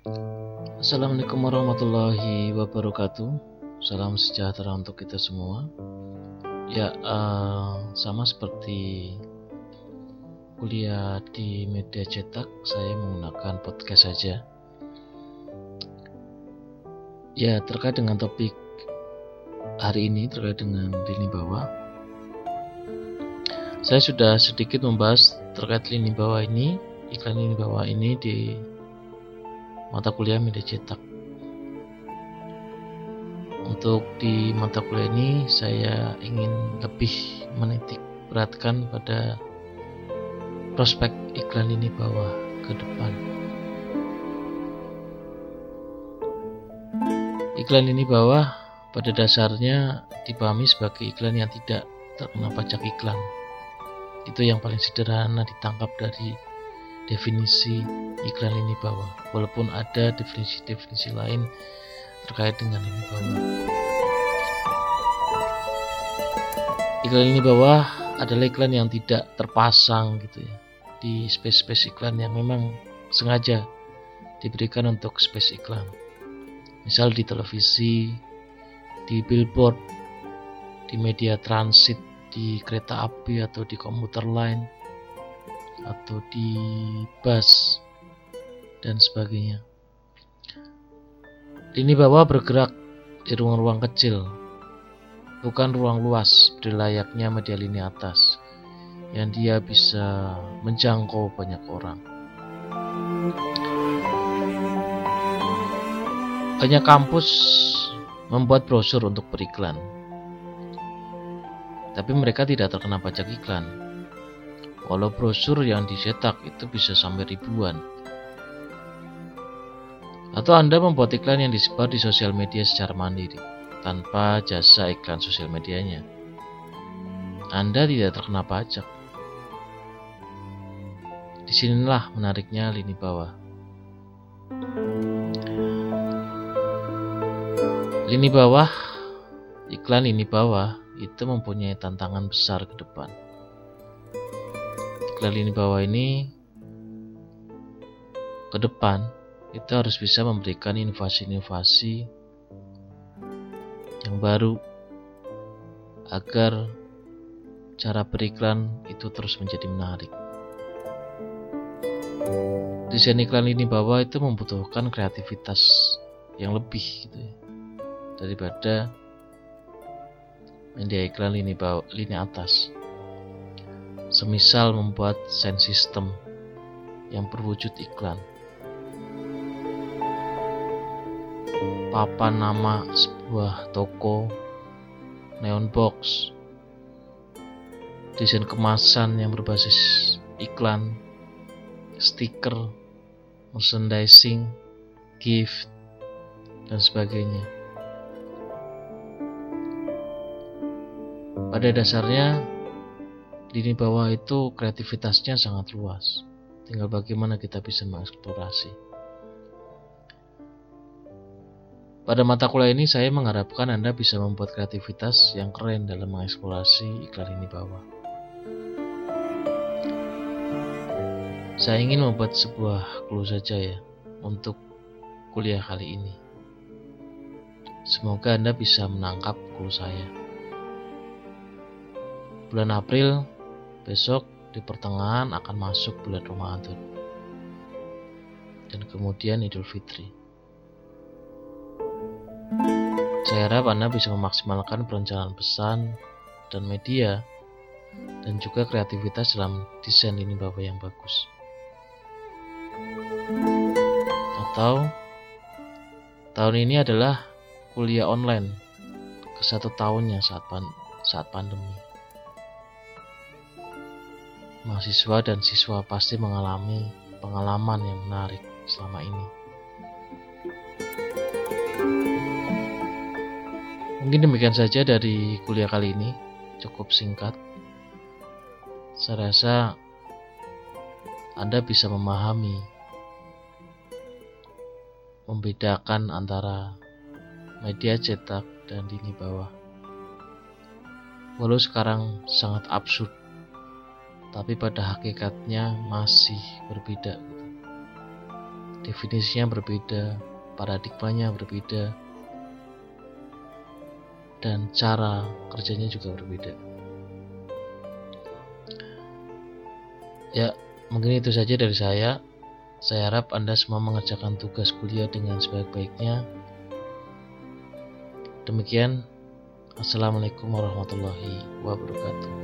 Assalamualaikum warahmatullahi wabarakatuh. Salam sejahtera untuk kita semua. Ya, uh, sama seperti kuliah di media cetak, saya menggunakan podcast saja. Ya, terkait dengan topik hari ini terkait dengan lini bawah. Saya sudah sedikit membahas terkait lini bawah ini, iklan lini bawah ini di mata kuliah media cetak. Untuk di mata kuliah ini saya ingin lebih menitik beratkan pada prospek iklan ini bawah ke depan. Iklan ini bawah pada dasarnya dipahami sebagai iklan yang tidak terkena pajak iklan. Itu yang paling sederhana ditangkap dari definisi iklan ini bawah, walaupun ada definisi-definisi lain terkait dengan ini bawah. Iklan ini bawah adalah iklan yang tidak terpasang gitu ya di space-space iklan yang memang sengaja diberikan untuk space iklan. Misal di televisi, di billboard, di media transit, di kereta api atau di komuter lain atau di bus dan sebagainya. Lini bawah bergerak di ruang-ruang kecil, bukan ruang luas seperti layaknya media lini atas yang dia bisa menjangkau banyak orang. Banyak kampus membuat brosur untuk beriklan, tapi mereka tidak terkena pajak iklan. Walau brosur yang dicetak itu bisa sampai ribuan. Atau Anda membuat iklan yang disebar di sosial media secara mandiri, tanpa jasa iklan sosial medianya. Anda tidak terkena pajak. Di sinilah menariknya lini bawah. Lini bawah, iklan lini bawah itu mempunyai tantangan besar ke depan. Iklan lini bawah ini ke depan itu harus bisa memberikan inovasi-inovasi yang baru agar cara beriklan itu terus menjadi menarik. Desain iklan lini bawah itu membutuhkan kreativitas yang lebih gitu ya, daripada media iklan lini bawah, lini atas. Semisal membuat sound system yang berwujud iklan papan nama sebuah toko, neon box, desain kemasan yang berbasis iklan, stiker, merchandising, gift, dan sebagainya. Pada dasarnya, lini bawah itu kreativitasnya sangat luas. Tinggal bagaimana kita bisa mengeksplorasi. Pada mata kuliah ini saya mengharapkan Anda bisa membuat kreativitas yang keren dalam mengeksplorasi iklan ini bawah. Saya ingin membuat sebuah clue saja ya untuk kuliah kali ini. Semoga Anda bisa menangkap clue saya. Bulan April besok di pertengahan akan masuk bulan Ramadan. Dan kemudian Idul Fitri. Saya harap Anda bisa memaksimalkan perencanaan pesan dan media dan juga kreativitas dalam desain ini bawah yang bagus. Atau tahun ini adalah kuliah online ke satu tahunnya saat, pan saat pandemi. Mahasiswa dan siswa pasti mengalami pengalaman yang menarik selama ini. Mungkin demikian saja dari kuliah kali ini, cukup singkat. Saya rasa Anda bisa memahami, membedakan antara media cetak dan lini bawah. Walau sekarang sangat absurd, tapi pada hakikatnya masih berbeda. Definisinya berbeda, paradigmanya berbeda dan cara kerjanya juga berbeda. Ya, mungkin itu saja dari saya. Saya harap Anda semua mengerjakan tugas kuliah dengan sebaik-baiknya. Demikian, Assalamualaikum warahmatullahi wabarakatuh.